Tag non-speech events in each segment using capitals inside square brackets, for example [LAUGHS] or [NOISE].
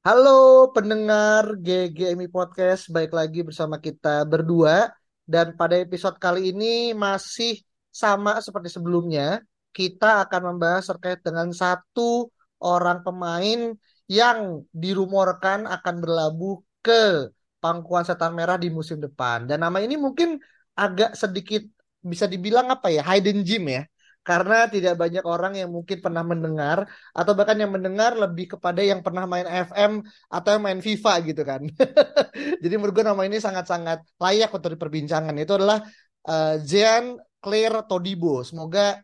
Halo pendengar GGMI Podcast, baik lagi bersama kita berdua. Dan pada episode kali ini masih sama seperti sebelumnya, kita akan membahas terkait dengan satu orang pemain yang dirumorkan akan berlabuh ke pangkuan setan merah di musim depan. Dan nama ini mungkin agak sedikit bisa dibilang apa ya, hidden gem ya. Karena tidak banyak orang yang mungkin pernah mendengar atau bahkan yang mendengar lebih kepada yang pernah main FM atau yang main FIFA gitu kan. [LAUGHS] Jadi menurut gue nama ini sangat-sangat layak untuk diperbincangkan. Itu adalah uh, Jean Claire Todibo. Semoga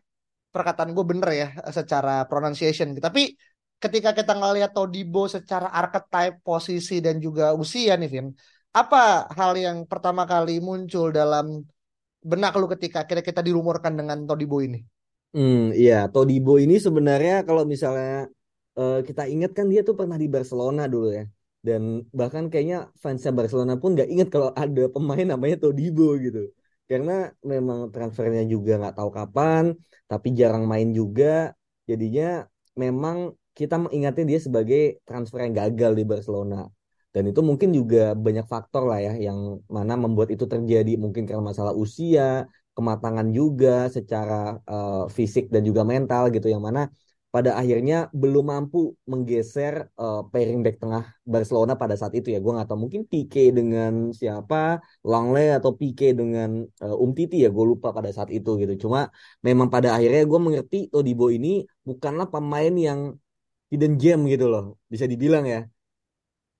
perkataan gue bener ya secara pronunciation. Tapi ketika kita ngelihat Todibo secara archetype, posisi dan juga usia nih Vin, apa hal yang pertama kali muncul dalam benak lu ketika kira kita dirumorkan dengan Todibo ini? Hmm, iya, Todibo ini sebenarnya kalau misalnya uh, kita ingat kan dia tuh pernah di Barcelona dulu ya. Dan bahkan kayaknya fansnya Barcelona pun nggak ingat kalau ada pemain namanya Todibo gitu. Karena memang transfernya juga nggak tahu kapan tapi jarang main juga. Jadinya memang kita mengingatnya dia sebagai transfer yang gagal di Barcelona. Dan itu mungkin juga banyak faktor lah ya yang mana membuat itu terjadi. Mungkin karena masalah usia kematangan juga secara uh, fisik dan juga mental gitu yang mana pada akhirnya belum mampu menggeser uh, pairing back tengah Barcelona pada saat itu ya. Gue nggak tahu mungkin Pique dengan siapa, Langley atau Pique dengan uh, Umtiti ya. Gue lupa pada saat itu gitu. Cuma memang pada akhirnya gue mengerti Todibo ini bukanlah pemain yang hidden gem gitu loh, bisa dibilang ya.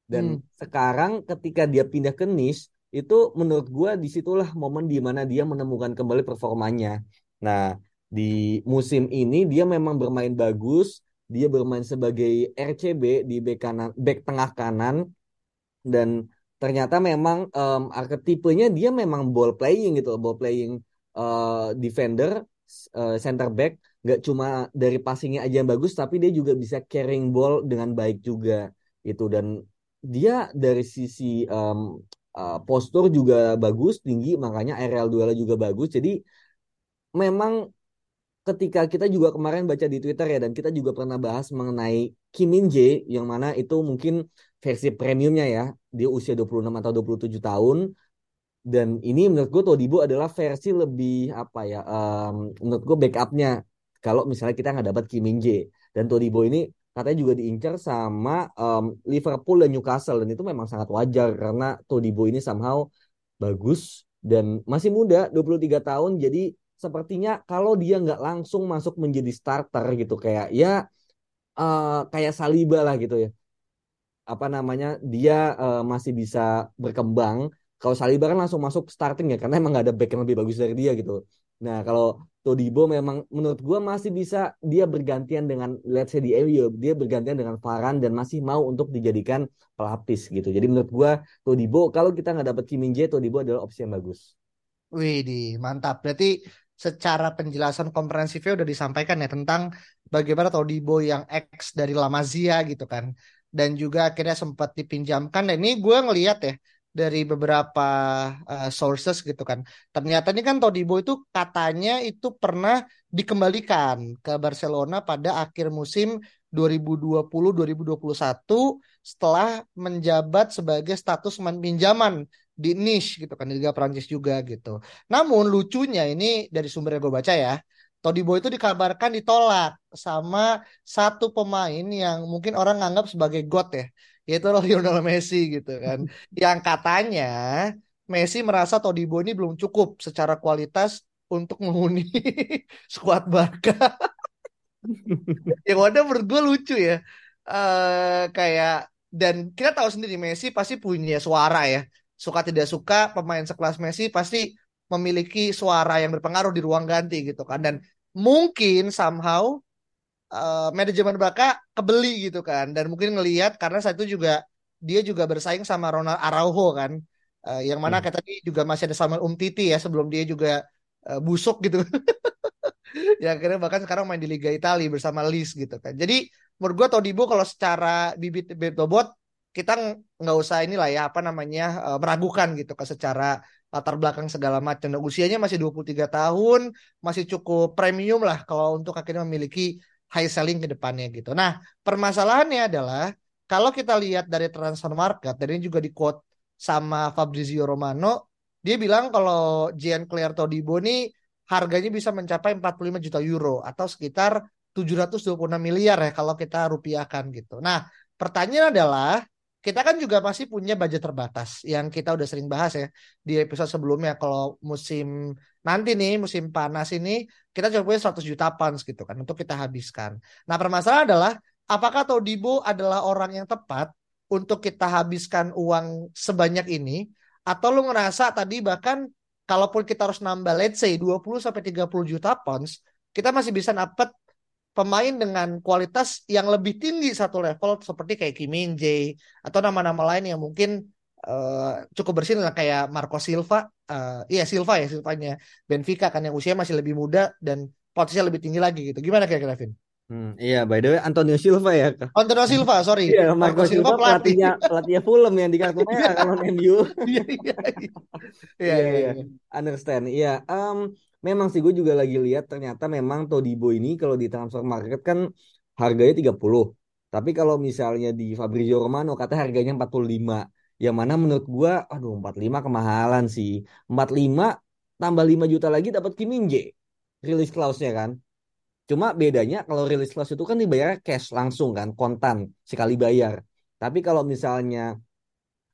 Dan hmm. sekarang ketika dia pindah ke Nice, itu menurut gue di situlah momen di mana dia menemukan kembali performanya. Nah, di musim ini dia memang bermain bagus, dia bermain sebagai RCB di back kanan, back tengah kanan. Dan ternyata memang um, arketipenya dia memang ball playing gitu, ball playing uh, defender, uh, center back, nggak cuma dari passingnya aja yang bagus, tapi dia juga bisa carrying ball dengan baik juga itu dan dia dari sisi um, uh, postur juga bagus, tinggi, makanya aerial duel juga bagus. Jadi memang ketika kita juga kemarin baca di Twitter ya dan kita juga pernah bahas mengenai Kim Min Jae yang mana itu mungkin versi premiumnya ya dia usia 26 atau 27 tahun. Dan ini menurut gue Todibo adalah versi lebih apa ya um, menurut gue backupnya kalau misalnya kita nggak dapat Kim Min Jae. Dan Todibo ini katanya juga diincar sama um, Liverpool dan Newcastle dan itu memang sangat wajar karena Todibo ini somehow bagus dan masih muda 23 tahun jadi sepertinya kalau dia nggak langsung masuk menjadi starter gitu kayak ya uh, kayak Saliba lah gitu ya. Apa namanya dia uh, masih bisa berkembang. Kalau Saliba kan langsung masuk starting ya karena emang nggak ada back yang lebih bagus dari dia gitu nah kalau Todibo memang menurut gue masih bisa dia bergantian dengan let's say di MU dia bergantian dengan Varan dan masih mau untuk dijadikan pelapis gitu. Jadi menurut gue Todibo kalau kita nggak dapat Kim Min Jae Todibo adalah opsi yang bagus. Wih, mantap. Berarti secara penjelasan komprehensifnya udah disampaikan ya tentang bagaimana Todibo yang X dari Lamazia gitu kan. Dan juga akhirnya sempat dipinjamkan. Dan ini gue ngeliat ya dari beberapa uh, sources gitu kan ternyata ini kan Todibo itu katanya itu pernah dikembalikan ke Barcelona pada akhir musim 2020-2021 setelah menjabat sebagai status pinjaman di niche gitu kan di Liga Prancis juga gitu. Namun lucunya ini dari sumber yang gue baca ya, Todibo itu dikabarkan ditolak sama satu pemain yang mungkin orang nganggap sebagai god ya, yaitu [LAUGHS] Lionel Messi gitu kan. yang katanya Messi merasa Todibo ini belum cukup secara kualitas untuk menghuni [LAUGHS] skuad Barca. [LAUGHS] yang ada menurut gue lucu ya. Uh, kayak dan kita tahu sendiri Messi pasti punya suara ya suka tidak suka pemain sekelas Messi pasti memiliki suara yang berpengaruh di ruang ganti gitu kan dan mungkin somehow uh, manajemen Barca kebeli gitu kan dan mungkin ngelihat karena saat itu juga dia juga bersaing sama Ronald Araujo kan uh, yang mana hmm. kayak tadi juga masih ada Samuel Umtiti ya sebelum dia juga uh, busuk gitu [LAUGHS] ya akhirnya bahkan sekarang main di Liga Italia bersama Lis gitu kan jadi menurut gue Todibo kalau secara bibit bibit bobot kita nggak usah inilah ya apa namanya uh, meragukan gitu ke secara latar belakang segala macam. Usianya masih 23 tahun, masih cukup premium lah kalau untuk akhirnya memiliki high selling ke depannya gitu. Nah, permasalahannya adalah kalau kita lihat dari transfer market, dan ini juga di quote sama Fabrizio Romano, dia bilang kalau Jean Claire Todibo ini harganya bisa mencapai 45 juta euro atau sekitar 726 miliar ya kalau kita rupiahkan gitu. Nah, pertanyaan adalah kita kan juga masih punya budget terbatas yang kita udah sering bahas ya di episode sebelumnya kalau musim nanti nih musim panas ini kita cuma punya 100 juta pounds gitu kan untuk kita habiskan. Nah permasalahan adalah apakah Todibo adalah orang yang tepat untuk kita habiskan uang sebanyak ini atau lu ngerasa tadi bahkan kalaupun kita harus nambah let's say 20 sampai 30 juta pounds kita masih bisa dapat pemain dengan kualitas yang lebih tinggi satu level seperti kayak Kim Min Jae atau nama-nama lain yang mungkin uh, cukup bersih lah kayak Marco Silva, uh, iya Silva ya Silvanya Benfica kan yang usia masih lebih muda dan potensial lebih tinggi lagi gitu. Gimana kira-kira Vin? Hmm, iya, by the way Antonio Silva ya. Antonio Silva, sorry. Iya, Marco, Marco Silva, Silva pelatihnya pelatihnya Fulham yang di kartu merah kalau MU. Iya, iya, iya. Iya, iya. Understand. Iya, um, memang sih gue juga lagi lihat ternyata memang Todibo ini kalau di transfer market kan harganya 30. Tapi kalau misalnya di Fabrizio Romano kata harganya 45. Yang mana menurut gue aduh 45 kemahalan sih. 45 tambah 5 juta lagi dapat Kim. Release clause-nya kan. Cuma bedanya kalau release clause itu kan dibayar cash langsung kan, kontan sekali bayar. Tapi kalau misalnya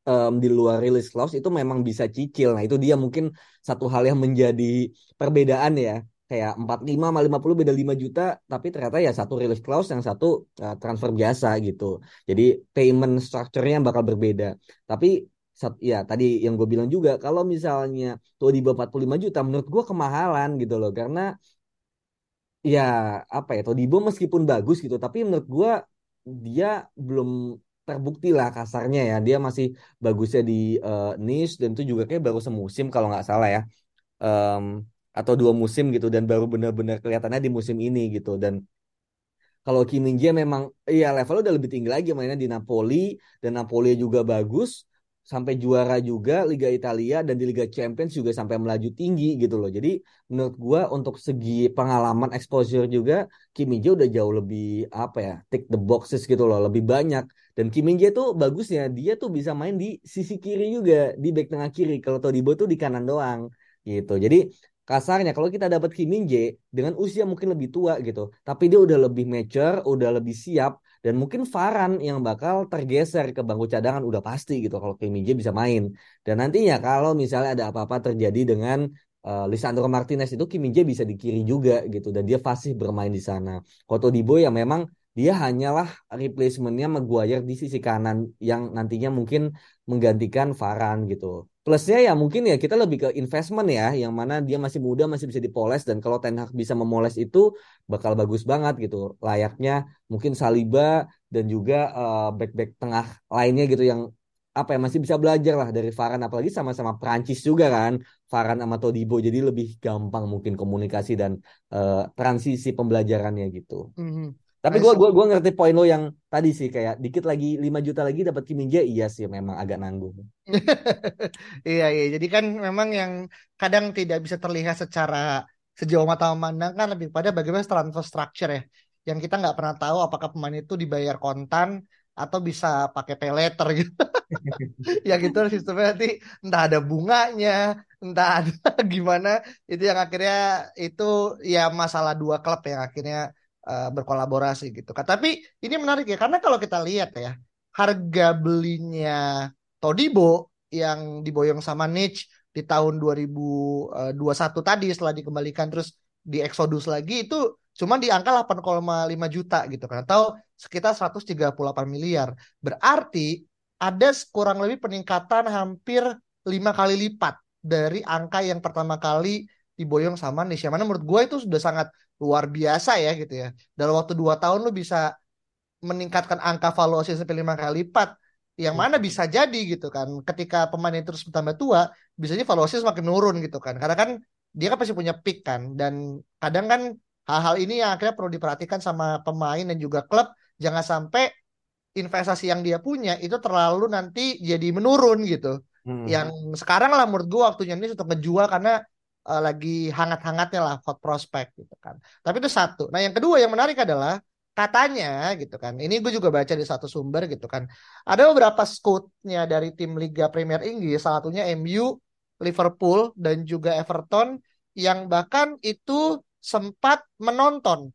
um, di luar release clause itu memang bisa cicil. Nah, itu dia mungkin satu hal yang menjadi perbedaan ya. Kayak 45 sama 50 beda 5 juta, tapi ternyata ya satu release clause yang satu uh, transfer biasa gitu. Jadi payment structure-nya bakal berbeda. Tapi ya tadi yang gue bilang juga kalau misalnya tuh di 45 juta menurut gue kemahalan gitu loh karena ya apa ya Todibo meskipun bagus gitu tapi menurut gue dia belum terbukti lah kasarnya ya. Dia masih bagusnya di uh, Nice dan itu juga kayak baru semusim kalau nggak salah ya. Um, atau dua musim gitu dan baru benar-benar kelihatannya di musim ini gitu. Dan kalau Kim Min memang iya levelnya udah lebih tinggi lagi mainnya di Napoli dan Napoli juga bagus sampai juara juga Liga Italia dan di Liga Champions juga sampai melaju tinggi gitu loh. Jadi menurut gua untuk segi pengalaman exposure juga Kim udah jauh lebih apa ya, tick the boxes gitu loh, lebih banyak. Dan Kim tuh bagusnya dia tuh bisa main di sisi kiri juga, di back tengah kiri. Kalau Todibo tuh di kanan doang gitu. Jadi kasarnya kalau kita dapat Kim dengan usia mungkin lebih tua gitu, tapi dia udah lebih mature, udah lebih siap dan mungkin Varan yang bakal tergeser ke bangku cadangan udah pasti gitu kalau Kim Min Jae bisa main. Dan nantinya kalau misalnya ada apa-apa terjadi dengan uh, Lisandro Martinez itu Kim Min Jae bisa di kiri juga gitu dan dia fasih bermain di sana. Koto Dibo ya memang dia hanyalah replacementnya Maguire di sisi kanan yang nantinya mungkin menggantikan Varan gitu. Plusnya ya mungkin ya kita lebih ke investment ya, yang mana dia masih muda masih bisa dipoles dan kalau Ten Hag bisa memoles itu bakal bagus banget gitu. Layaknya mungkin Saliba dan juga uh, back-back tengah lainnya gitu yang apa ya masih bisa belajar lah dari Varan apalagi sama-sama Prancis juga kan Varan sama Todibo jadi lebih gampang mungkin komunikasi dan uh, transisi pembelajarannya gitu. Mm -hmm. Tapi gue gua gua ngerti poin lo yang tadi sih kayak dikit lagi 5 juta lagi dapat Kim iya sih memang agak nanggung. [LAUGHS] iya iya jadi kan memang yang kadang tidak bisa terlihat secara sejauh mata memandang kan lebih pada bagaimana transfer structure ya. Yang kita nggak pernah tahu apakah pemain itu dibayar kontan atau bisa pakai pay letter gitu. [LAUGHS] ya gitu sistemnya nanti entah ada bunganya, entah ada [LAUGHS] gimana itu yang akhirnya itu ya masalah dua klub yang akhirnya uh, berkolaborasi gitu kan. Tapi ini menarik ya karena kalau kita lihat ya harga belinya Todibo yang diboyong sama Niche di tahun 2021 eh, tadi setelah dikembalikan terus di Exodus lagi itu cuma di angka 8,5 juta gitu kan atau sekitar 138 miliar. Berarti ada kurang lebih peningkatan hampir lima kali lipat dari angka yang pertama kali diboyong sama Nish. Yang mana menurut gue itu sudah sangat luar biasa ya gitu ya. Dalam waktu dua tahun lu bisa meningkatkan angka valuasi sampai lima kali lipat. Yang mana bisa jadi gitu kan. Ketika pemain itu terus bertambah tua, biasanya valuasi semakin nurun gitu kan. Karena kan dia kan pasti punya pick kan. Dan kadang kan hal-hal ini yang akhirnya perlu diperhatikan sama pemain dan juga klub. Jangan sampai investasi yang dia punya itu terlalu nanti jadi menurun gitu. Hmm. Yang sekarang lah menurut gue waktunya ini untuk ngejual karena uh, lagi hangat-hangatnya lah hot prospect gitu kan. Tapi itu satu. Nah yang kedua yang menarik adalah katanya gitu kan. Ini gue juga baca di satu sumber gitu kan. Ada beberapa scoutnya dari tim Liga Premier Inggris, salah satunya MU, Liverpool dan juga Everton yang bahkan itu sempat menonton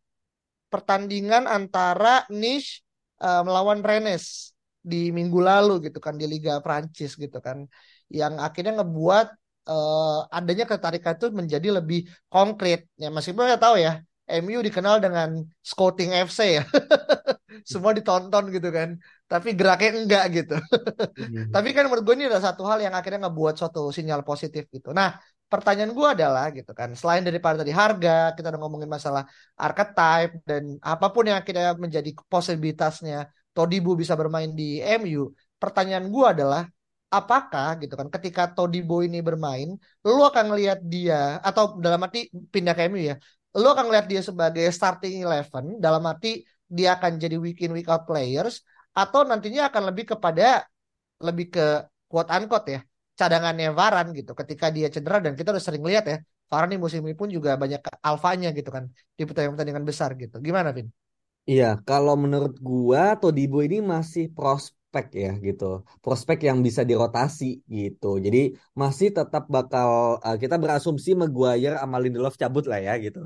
pertandingan antara Nice uh, melawan Rennes di minggu lalu gitu kan di Liga Prancis gitu kan yang akhirnya ngebuat uh, adanya ketarikan itu menjadi lebih konkret. Ya meskipun kita tahu ya MU dikenal dengan scouting FC ya. [LAUGHS] Semua ditonton gitu kan. Tapi geraknya enggak gitu. Hmm. [LAUGHS] tapi kan menurut gue ini adalah satu hal yang akhirnya ngebuat suatu sinyal positif gitu. Nah pertanyaan gue adalah gitu kan. Selain daripada tadi harga kita udah ngomongin masalah archetype dan apa pun yang akhirnya menjadi posibilitasnya Todibo bisa bermain di MU pertanyaan gue adalah apakah gitu kan ketika Todibo ini bermain lu akan ngelihat dia atau dalam arti pindah ke MU ya lu akan ngelihat dia sebagai starting eleven dalam arti dia akan jadi week in week out players atau nantinya akan lebih kepada lebih ke quote unquote ya cadangannya Varan gitu ketika dia cedera dan kita udah sering lihat ya Varan di musim ini pun juga banyak alfanya gitu kan di pertandingan-pertandingan besar gitu. Gimana Vin? Iya, kalau menurut gua Todibo ini masih prospek ya gitu. Prospek yang bisa dirotasi gitu. Jadi masih tetap bakal uh, kita berasumsi Maguire sama Lindelof cabut lah ya gitu.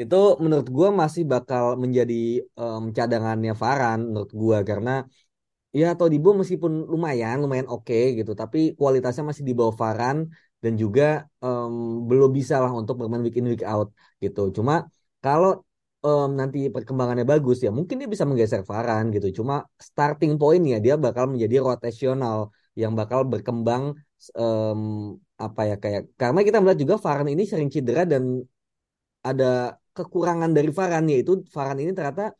Itu menurut gua masih bakal menjadi um, cadangannya Varan menurut gua karena Ya Todibo meskipun lumayan, lumayan oke okay, gitu, tapi kualitasnya masih di bawah Varan dan juga um, belum bisa lah untuk bermain week in week out gitu. Cuma kalau um, nanti perkembangannya bagus ya mungkin dia bisa menggeser Varan gitu. Cuma starting pointnya dia bakal menjadi rotasional yang bakal berkembang um, apa ya kayak karena kita melihat juga Varan ini sering cedera dan ada kekurangan dari Varan yaitu Varan ini ternyata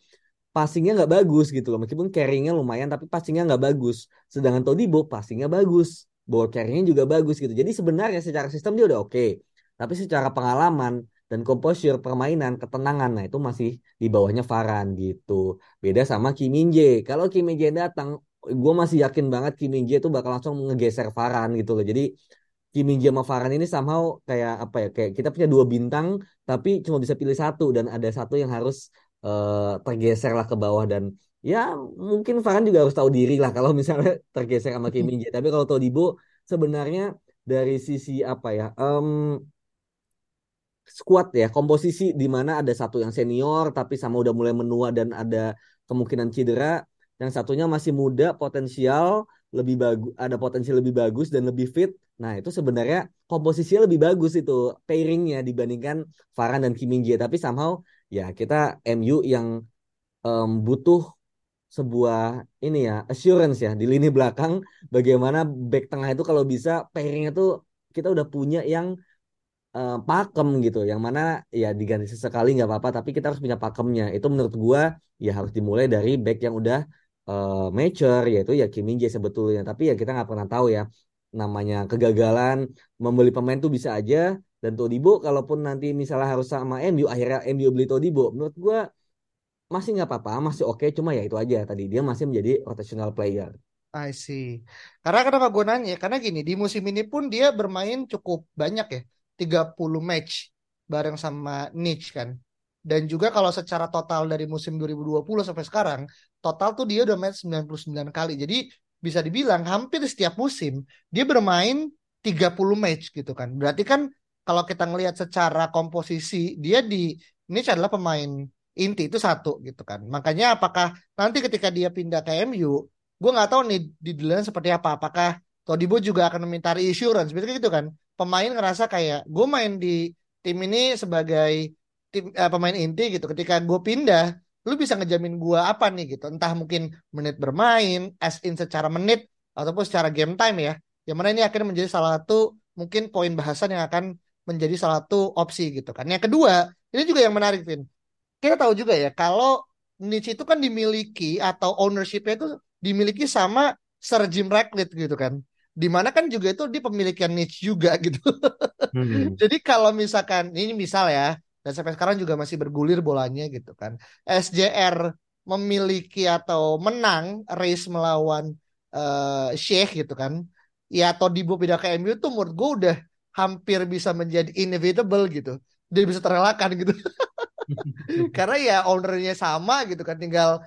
passingnya nggak bagus gitu loh meskipun carryingnya lumayan tapi passingnya nggak bagus sedangkan Todibo passingnya bagus ball carryingnya juga bagus gitu jadi sebenarnya secara sistem dia udah oke okay. tapi secara pengalaman dan composure permainan ketenangan. Nah itu masih di bawahnya Varan gitu. Beda sama Kim Min Jae. Kalau Kim Min Jae datang gue masih yakin banget Kim Min Jae itu bakal langsung ngegeser Varan gitu loh. Jadi Kim Min Jae sama Varan ini somehow kayak apa ya kayak kita punya dua bintang tapi cuma bisa pilih satu. Dan ada satu yang harus uh, tergeser lah ke bawah. Dan ya mungkin Farhan juga harus tahu diri lah kalau [LAUGHS] misalnya tergeser sama Kim Min Jae. Tapi kalau Todibo sebenarnya dari sisi apa ya um, squad ya. Komposisi di mana ada satu yang senior tapi sama udah mulai menua dan ada kemungkinan cedera. Yang satunya masih muda potensial lebih bagus ada potensi lebih bagus dan lebih fit. Nah itu sebenarnya komposisinya lebih bagus itu pairingnya dibandingkan Farhan dan Kim tapi somehow ya kita MU yang um, butuh sebuah ini ya assurance ya di lini belakang bagaimana back tengah itu kalau bisa pairingnya tuh kita udah punya yang uh, pakem gitu yang mana ya diganti sesekali nggak apa-apa tapi kita harus punya pakemnya itu menurut gua ya harus dimulai dari back yang udah uh, mature yaitu ya Kim sebetulnya tapi ya kita nggak pernah tahu ya namanya kegagalan membeli pemain tuh bisa aja dan Todibo kalaupun nanti misalnya harus sama MU akhirnya MU beli Todibo menurut gue masih nggak apa-apa masih oke okay, cuma ya itu aja tadi dia masih menjadi rotational player I see. Karena kenapa gue nanya? Karena gini, di musim ini pun dia bermain cukup banyak ya. 30 match bareng sama Niche kan. Dan juga kalau secara total dari musim 2020 sampai sekarang, total tuh dia udah main 99 kali. Jadi bisa dibilang hampir setiap musim dia bermain 30 match gitu kan. Berarti kan kalau kita ngelihat secara komposisi dia di ini adalah pemain inti itu satu gitu kan. Makanya apakah nanti ketika dia pindah ke MU, gue nggak tahu nih di dalam seperti apa. Apakah Todibo juga akan meminta reassurance, betul gitu kan? Pemain ngerasa kayak gue main di tim ini sebagai tim uh, pemain inti gitu. Ketika gue pindah, lu bisa ngejamin gue apa nih gitu? Entah mungkin menit bermain, as in secara menit ataupun secara game time ya. Yang mana ini akhirnya menjadi salah satu mungkin poin bahasan yang akan menjadi salah satu opsi gitu kan. Yang kedua, ini juga yang menarik, Vin. Kita tahu juga ya, kalau niche itu kan dimiliki atau ownership-nya itu dimiliki sama Sir Jim Ratcliffe gitu kan. Di mana kan juga itu di pemilikan niche juga [LAUGHS] gitu. Hmm. Jadi kalau misalkan ini misal ya, dan sampai sekarang juga masih bergulir bolanya gitu kan. SJR memiliki atau menang race melawan uh, Sheikh gitu kan. Ya atau Dibo pindah ke MU tuh menurut gue udah hampir bisa menjadi inevitable gitu. Dia bisa terelakkan gitu. [LAUGHS] Karena ya ownernya sama gitu kan, tinggal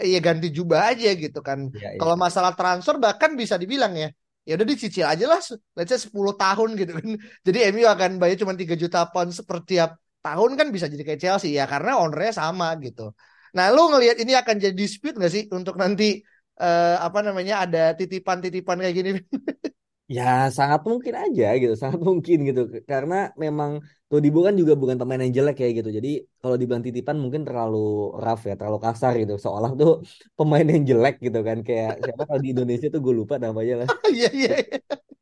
ya ganti jubah aja gitu kan. Ya, ya. Kalau masalah transfer bahkan bisa dibilang ya, ya udah dicicil aja lah, let's say 10 tahun gitu kan. [LAUGHS] Jadi MU akan bayar cuma 3 juta pound setiap tahun kan bisa jadi kayak Chelsea ya karena ownernya sama gitu. Nah, lu ngelihat ini akan jadi dispute gak sih untuk nanti uh, apa namanya ada titipan-titipan kayak gini? [LAUGHS] Ya sangat mungkin aja gitu, sangat mungkin gitu. Karena memang Todibo kan juga bukan pemain yang jelek kayak gitu. Jadi kalau dibilang titipan mungkin terlalu rough ya, terlalu kasar gitu. Seolah tuh [LAUGHS] pemain yang jelek gitu kan. Kayak siapa kalau di Indonesia tuh gue lupa namanya lah. [LAUGHS] Iya iya.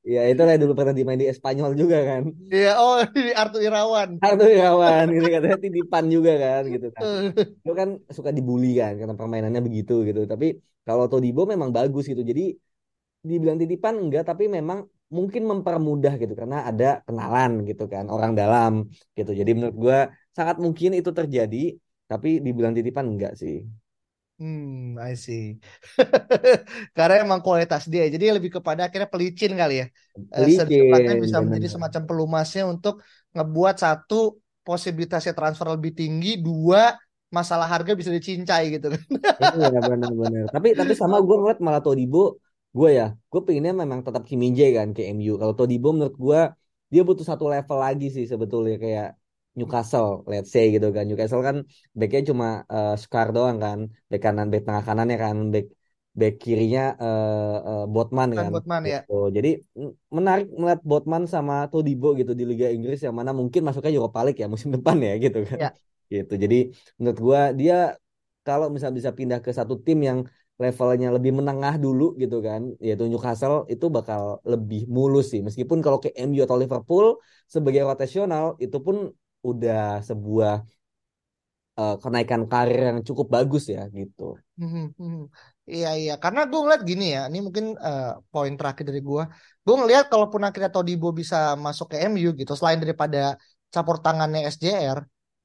Iya itu lah dulu pernah dimain di Espanyol juga kan. Iya oh [LAUGHS] di Arthur Irawan. Arthur Irawan gitu katanya titipan juga kan gitu kan. Itu kan suka dibully kan karena permainannya begitu gitu. Tapi kalau Todibo memang bagus gitu. Jadi dibilang titipan enggak tapi memang mungkin mempermudah gitu karena ada kenalan gitu kan orang dalam gitu jadi menurut gue sangat mungkin itu terjadi tapi dibilang titipan enggak sih Hmm, I see. [LAUGHS] Karena emang kualitas dia, jadi lebih kepada akhirnya pelicin kali ya. Eh, pelicin. bisa menjadi semacam pelumasnya untuk ngebuat satu posibilitasnya transfer lebih tinggi, dua masalah harga bisa dicincai gitu kan. Iya benar-benar. Tapi tapi sama [LAUGHS] gue ngeliat malah Todibo gue ya gue pengennya memang tetap Kim Min Jae kan ke MU kalau Todibo menurut gue dia butuh satu level lagi sih sebetulnya kayak Newcastle let's say gitu kan. Newcastle kan backnya cuma uh, Scar doang kan back kanan back tengah kanannya kan back back kirinya uh, uh, Botman kan Botman ya. gitu. jadi menarik melihat Botman sama Todibo gitu di Liga Inggris yang mana mungkin masuknya Europa League ya musim [LAUGHS] depan ya gitu kan. Ya. gitu. Jadi menurut gue dia kalau misalnya bisa pindah ke satu tim yang levelnya lebih menengah dulu gitu kan yaitu Newcastle itu bakal lebih mulus sih meskipun kalau ke MU atau Liverpool sebagai rotasional itu pun udah sebuah uh, kenaikan karir yang cukup bagus ya gitu. Hmm, hmm. Iya iya karena gue ngeliat gini ya ini mungkin uh, poin terakhir dari gue gue ngeliat kalaupun akhirnya Todibo bisa masuk ke MU gitu selain daripada campur tangannya SJR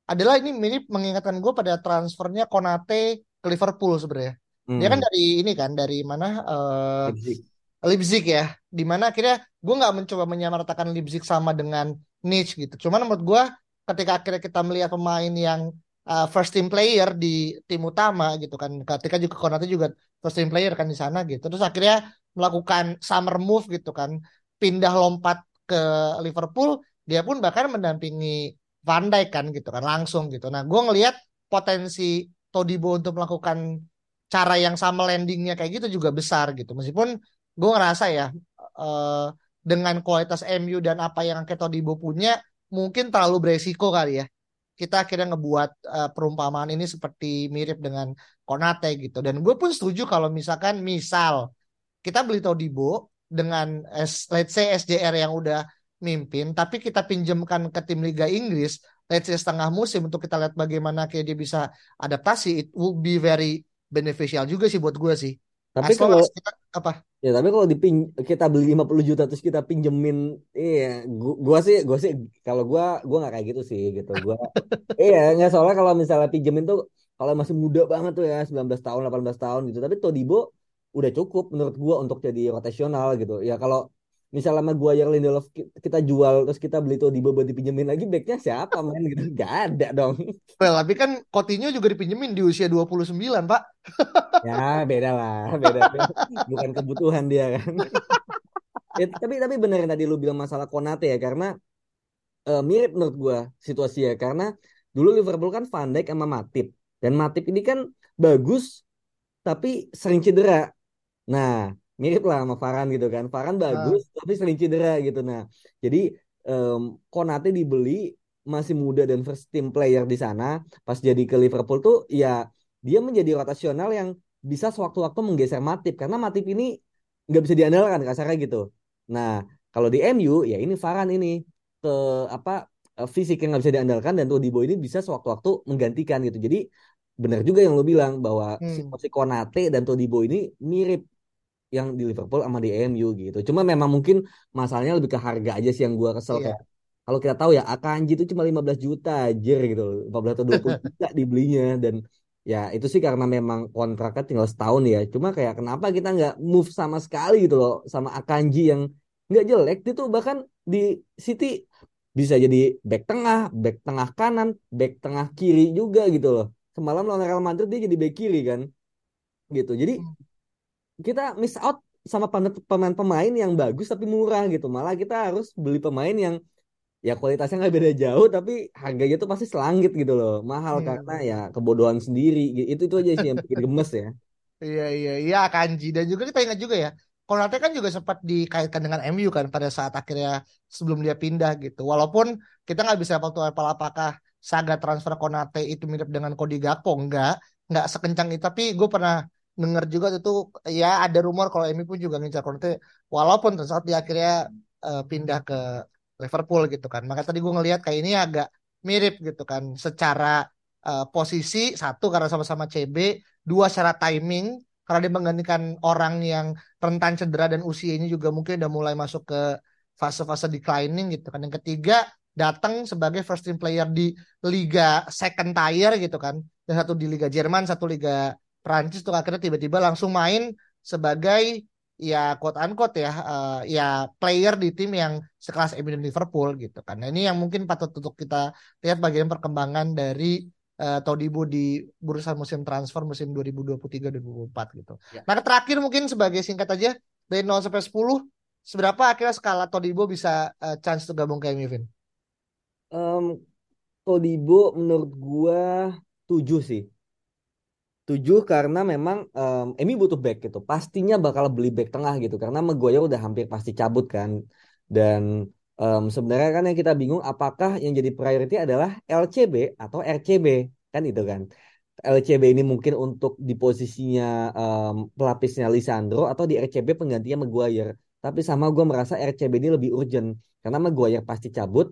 adalah ini mirip mengingatkan gue pada transfernya Konate ke Liverpool sebenarnya Hmm. Dia kan hmm. dari ini kan dari mana uh, Leipzig. Leipzig ya. Di mana akhirnya gue nggak mencoba menyamaratakan Leipzig sama dengan niche gitu. Cuman menurut gue ketika akhirnya kita melihat pemain yang uh, first team player di tim utama gitu kan. Ketika juga Konate juga first team player kan di sana gitu. Terus akhirnya melakukan summer move gitu kan. Pindah lompat ke Liverpool, dia pun bahkan mendampingi Van Dijk kan gitu kan langsung gitu. Nah, gue ngelihat potensi Todibo untuk melakukan cara yang sama landingnya kayak gitu juga besar gitu. Meskipun gue ngerasa ya uh, dengan kualitas MU dan apa yang Keto Dibo punya mungkin terlalu beresiko kali ya. Kita akhirnya ngebuat uh, perumpamaan ini seperti mirip dengan Konate gitu. Dan gue pun setuju kalau misalkan misal kita beli Todibo dengan let's say SJR yang udah mimpin, tapi kita pinjamkan ke tim Liga Inggris, let's say setengah musim untuk kita lihat bagaimana kayak dia bisa adaptasi, it will be very beneficial juga sih buat gue sih. Tapi kalau kita, apa? Ya tapi kalau diping kita beli 50 juta terus kita pinjemin iya gua, gua sih gua sih kalau gua gua nggak kayak gitu sih gitu. Gua [LAUGHS] iya nggak soalnya kalau misalnya pinjemin tuh kalau masih muda banget tuh ya 19 tahun 18 tahun gitu. Tapi Todibo udah cukup menurut gua untuk jadi rotasional gitu. Ya kalau misalnya sama gua yang Lindelof kita jual terus kita beli tuh di buat dipinjemin lagi backnya siapa main gitu. Gak ada dong. Well tapi kan Coutinho juga dipinjemin di usia 29 pak. Ya beda lah beda, bukan kebutuhan dia kan. Ya, tapi tapi bener tadi lu bilang masalah Konate ya karena uh, mirip menurut gua situasi ya. Karena dulu Liverpool kan Van Dijk sama Matip. Dan Matip ini kan bagus tapi sering cedera. Nah mirip lah sama Farhan gitu kan. Farhan bagus uh. tapi sering cedera gitu. Nah, jadi um, Konate dibeli masih muda dan first team player di sana. Pas jadi ke Liverpool tuh ya dia menjadi rotasional yang bisa sewaktu-waktu menggeser Matip karena Matip ini nggak bisa diandalkan kasarnya gitu. Nah, kalau di MU ya ini Farhan ini ke apa eh, fisik yang nggak bisa diandalkan dan Todibo ini bisa sewaktu-waktu menggantikan gitu. Jadi benar juga yang lo bilang bahwa Hmm. situasi Konate dan Todibo ini mirip yang di Liverpool sama di MU gitu. Cuma memang mungkin masalahnya lebih ke harga aja sih yang gua kesel Iya. kayak kalau kita tahu ya Akanji itu cuma 15 juta aja gitu loh. 15 atau 20 [LAUGHS] juta dibelinya dan ya itu sih karena memang kontraknya tinggal setahun ya. Cuma kayak kenapa kita nggak move sama sekali gitu loh sama Akanji yang nggak jelek dia tuh bahkan di City bisa jadi back tengah, back tengah kanan, back tengah kiri juga gitu loh. Semalam lawan Real Madrid dia jadi back kiri kan. Gitu. Jadi kita miss out sama pemain-pemain yang bagus tapi murah gitu. Malah kita harus beli pemain yang ya kualitasnya nggak beda jauh tapi harganya tuh pasti selangit gitu loh. Mahal Hmm. karena ya kebodohan sendiri. Itu itu aja sih yang bikin gemes ya. Iya iya iya Kanji dan juga kita ingat juga ya Konate kan juga sempat dikaitkan dengan MU kan pada saat akhirnya sebelum dia pindah gitu. Walaupun kita nggak bisa waktu apal apakah saga transfer Konate itu mirip dengan Cody Gakpo enggak nggak sekencang itu tapi gue pernah dengar juga itu ya ada rumor kalau MU pun juga ngincar Konate walaupun saat dia akhirnya eh, pindah ke Liverpool gitu kan. Maka tadi gue ngelihat kayak ini agak mirip gitu kan secara eh, posisi satu karena sama-sama CB dua secara timing karena dia menggantikan orang yang rentan cedera dan usianya juga mungkin udah mulai masuk ke fase-fase declining gitu kan. Yang ketiga datang sebagai first team player di liga second tier gitu kan. Dan satu di liga Jerman, satu liga Prancis tuh akhirnya tiba-tiba langsung main sebagai ya quote unquote ya eh, ya player di tim yang sekelas MU dan Liverpool gitu kan. Nah, ini yang mungkin patut untuk kita lihat bagian perkembangan dari eh, Todibo di bursa musim transfer musim 2023-2024 gitu. Ya. Nah, terakhir mungkin sebagai singkat aja dari 0 sampai 10 seberapa akhirnya skala Todibo bisa eh, chance untuk gabung ke MU Vin? Em, Todibo menurut gua 7 sih. 7 karena memang em, Emi butuh back gitu. Pastinya bakal beli back tengah gitu karena Maguire udah hampir pasti cabut kan. Dan em, sebenarnya kan yang kita bingung apakah yang jadi priority adalah LCB atau RCB kan itu kan. LCB ini mungkin untuk di posisinya em, pelapisnya Lisandro atau di RCB penggantinya Maguire. Tapi sama gue merasa RCB ini lebih urgent karena Maguire pasti cabut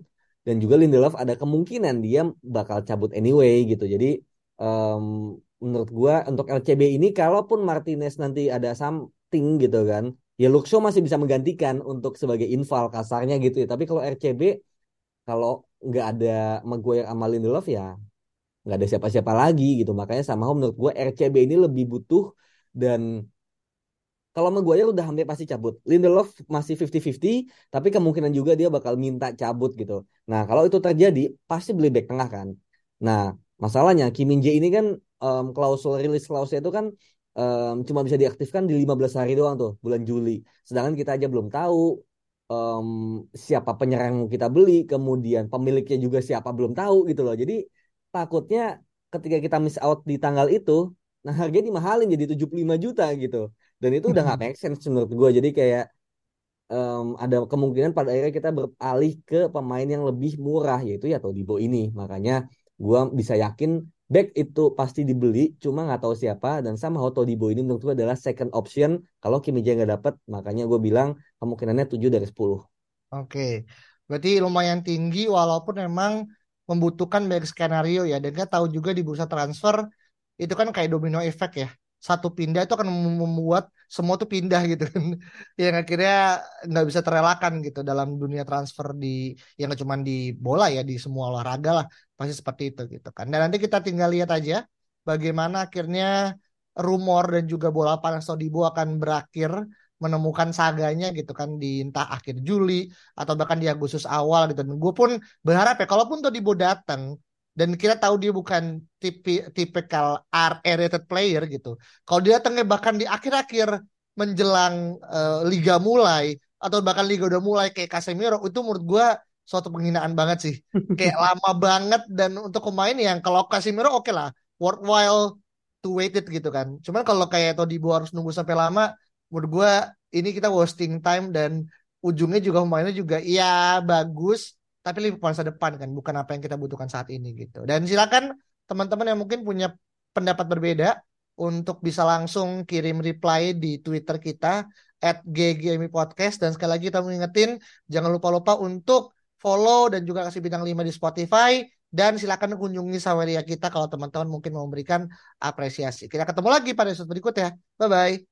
dan juga Lindelof ada kemungkinan dia bakal cabut anyway gitu. Jadi em, menurut gua untuk LCB ini kalaupun Martinez nanti ada something gitu kan, ya Luxo masih bisa menggantikan untuk sebagai inval kasarnya gitu ya. Tapi kalau RCB kalau nggak ada Maguire sama Lindelof ya nggak ada siapa-siapa lagi gitu. Makanya sama menurut gua RCB ini lebih butuh dan kalau Maguire udah hampir pasti cabut. Lindelof masih 50-50, tapi kemungkinan juga dia bakal minta cabut gitu. Nah, kalau itu terjadi, pasti beli back tengah kan. Nah, masalahnya Kim Min Jae ini kan em, klausul rilis klausul itu kan em, cuma bisa diaktifkan di 15 hari doang tuh, bulan Juli. Sedangkan kita aja belum tahu em, siapa penyerang yang kita beli, kemudian pemiliknya juga siapa belum tahu gitu loh. Jadi takutnya ketika kita miss out di tanggal itu, nah harganya dimahalin jadi 75 juta gitu. Dan itu udah nggak [LAUGHS] make sense menurut gue. Jadi kayak em, ada kemungkinan pada akhirnya kita beralih ke pemain yang lebih murah yaitu ya Todibo ini. Makanya gue bisa yakin back itu pasti dibeli, cuma nggak tahu siapa dan sama Todibo ini menurut gue adalah second option kalau Kim Min Jae nggak dapet. Makanya gue bilang kemungkinannya 7 dari 10. Oke, berarti lumayan tinggi walaupun memang membutuhkan banyak skenario ya. Dan kita tahu juga di bursa transfer itu kan kayak domino effect ya. Satu pindah itu akan mem- membuat semua tuh pindah gitu kan. [LAUGHS] Yang akhirnya nggak bisa terelakkan gitu dalam dunia transfer di yang nggak cuma di bola ya di semua olahraga lah pasti seperti itu gitu kan. Dan nanti kita tinggal lihat aja bagaimana akhirnya rumor dan juga bola panas Todibo akan berakhir menemukan saganya gitu kan di entah akhir Juli atau bahkan di Agustus awal gitu. Dan gue pun berharap ya kalaupun Todibo datang dan kita tahu dia bukan tipe tipikal R-rated player gitu. Kalau dia datangnya bahkan di akhir-akhir menjelang eh, liga mulai atau bahkan liga udah mulai kayak Casemiro itu menurut gue suatu penghinaan banget sih. [LAUGHS] Kayak lama banget dan untuk pemain yang kalau Casemiro oke lah worthwhile to wait it gitu kan. Cuman kalau kayak Todibo harus nunggu sampai lama menurut gue ini kita wasting time dan ujungnya juga pemainnya juga iya bagus tapi lebih masa depan kan bukan apa yang kita butuhkan saat ini gitu dan silakan teman-teman yang mungkin punya pendapat berbeda untuk bisa langsung kirim reply di Twitter kita at GGMI Podcast dan sekali lagi kita mengingetin jangan lupa-lupa untuk follow dan juga kasih bintang 5 di Spotify dan silakan kunjungi Saweria kita kalau teman-teman mungkin mau memberikan apresiasi. Kita ketemu lagi pada episode berikutnya. Bye bye.